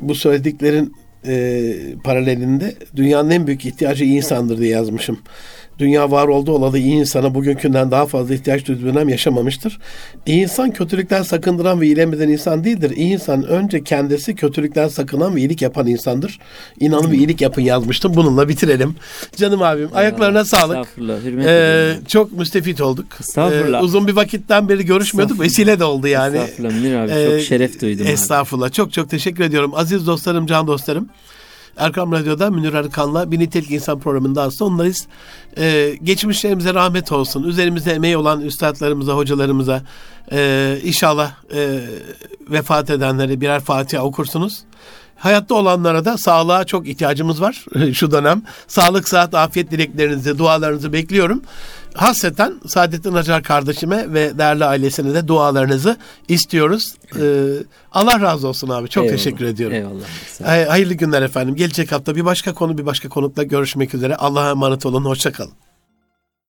bu söylediklerin e, paralelinde dünyanın en büyük ihtiyacı insandır diye yazmışım. Dünya var oldu olalı iyi insana bugünkünden daha fazla ihtiyaç duyduğu dönem yaşamamıştır. İyi insan kötülükten sakındıran ve iyilemeden insan değildir. İyi insan önce kendisi kötülükten sakınan ve iyilik yapan insandır. İnanın ve iyilik yapın yazmıştım. Bununla bitirelim. Canım abim ayaklarına sağlık. Ee, çok müstefit olduk. Estağfurullah. Ee, uzun bir vakitten beri görüşmüyorduk. Vesile de oldu yani. Estağfurullah Münir abi. Çok ee, şeref duydum. Estağfurullah. Abi. Çok çok teşekkür ediyorum. Aziz dostlarım, can dostlarım. Erkam Radyo'da Münir Arıkan'la Bir Nitelik İnsan programında onlarız. Ee, geçmişlerimize rahmet olsun. Üzerimizde emeği olan üstadlarımıza, hocalarımıza e, inşallah e, vefat edenlere birer Fatiha okursunuz. Hayatta olanlara da sağlığa çok ihtiyacımız var şu dönem. Sağlık, sıhhat, afiyet dileklerinizi, dualarınızı bekliyorum. Hasreten Saadettin Acar kardeşime ve değerli ailesine de dualarınızı istiyoruz. Ee, Allah razı olsun abi. Çok Eyvallah. teşekkür ediyorum. Eyvallah. Hayırlı günler efendim. Gelecek hafta bir başka konu bir başka konukla görüşmek üzere. Allah'a emanet olun. Hoşçakalın.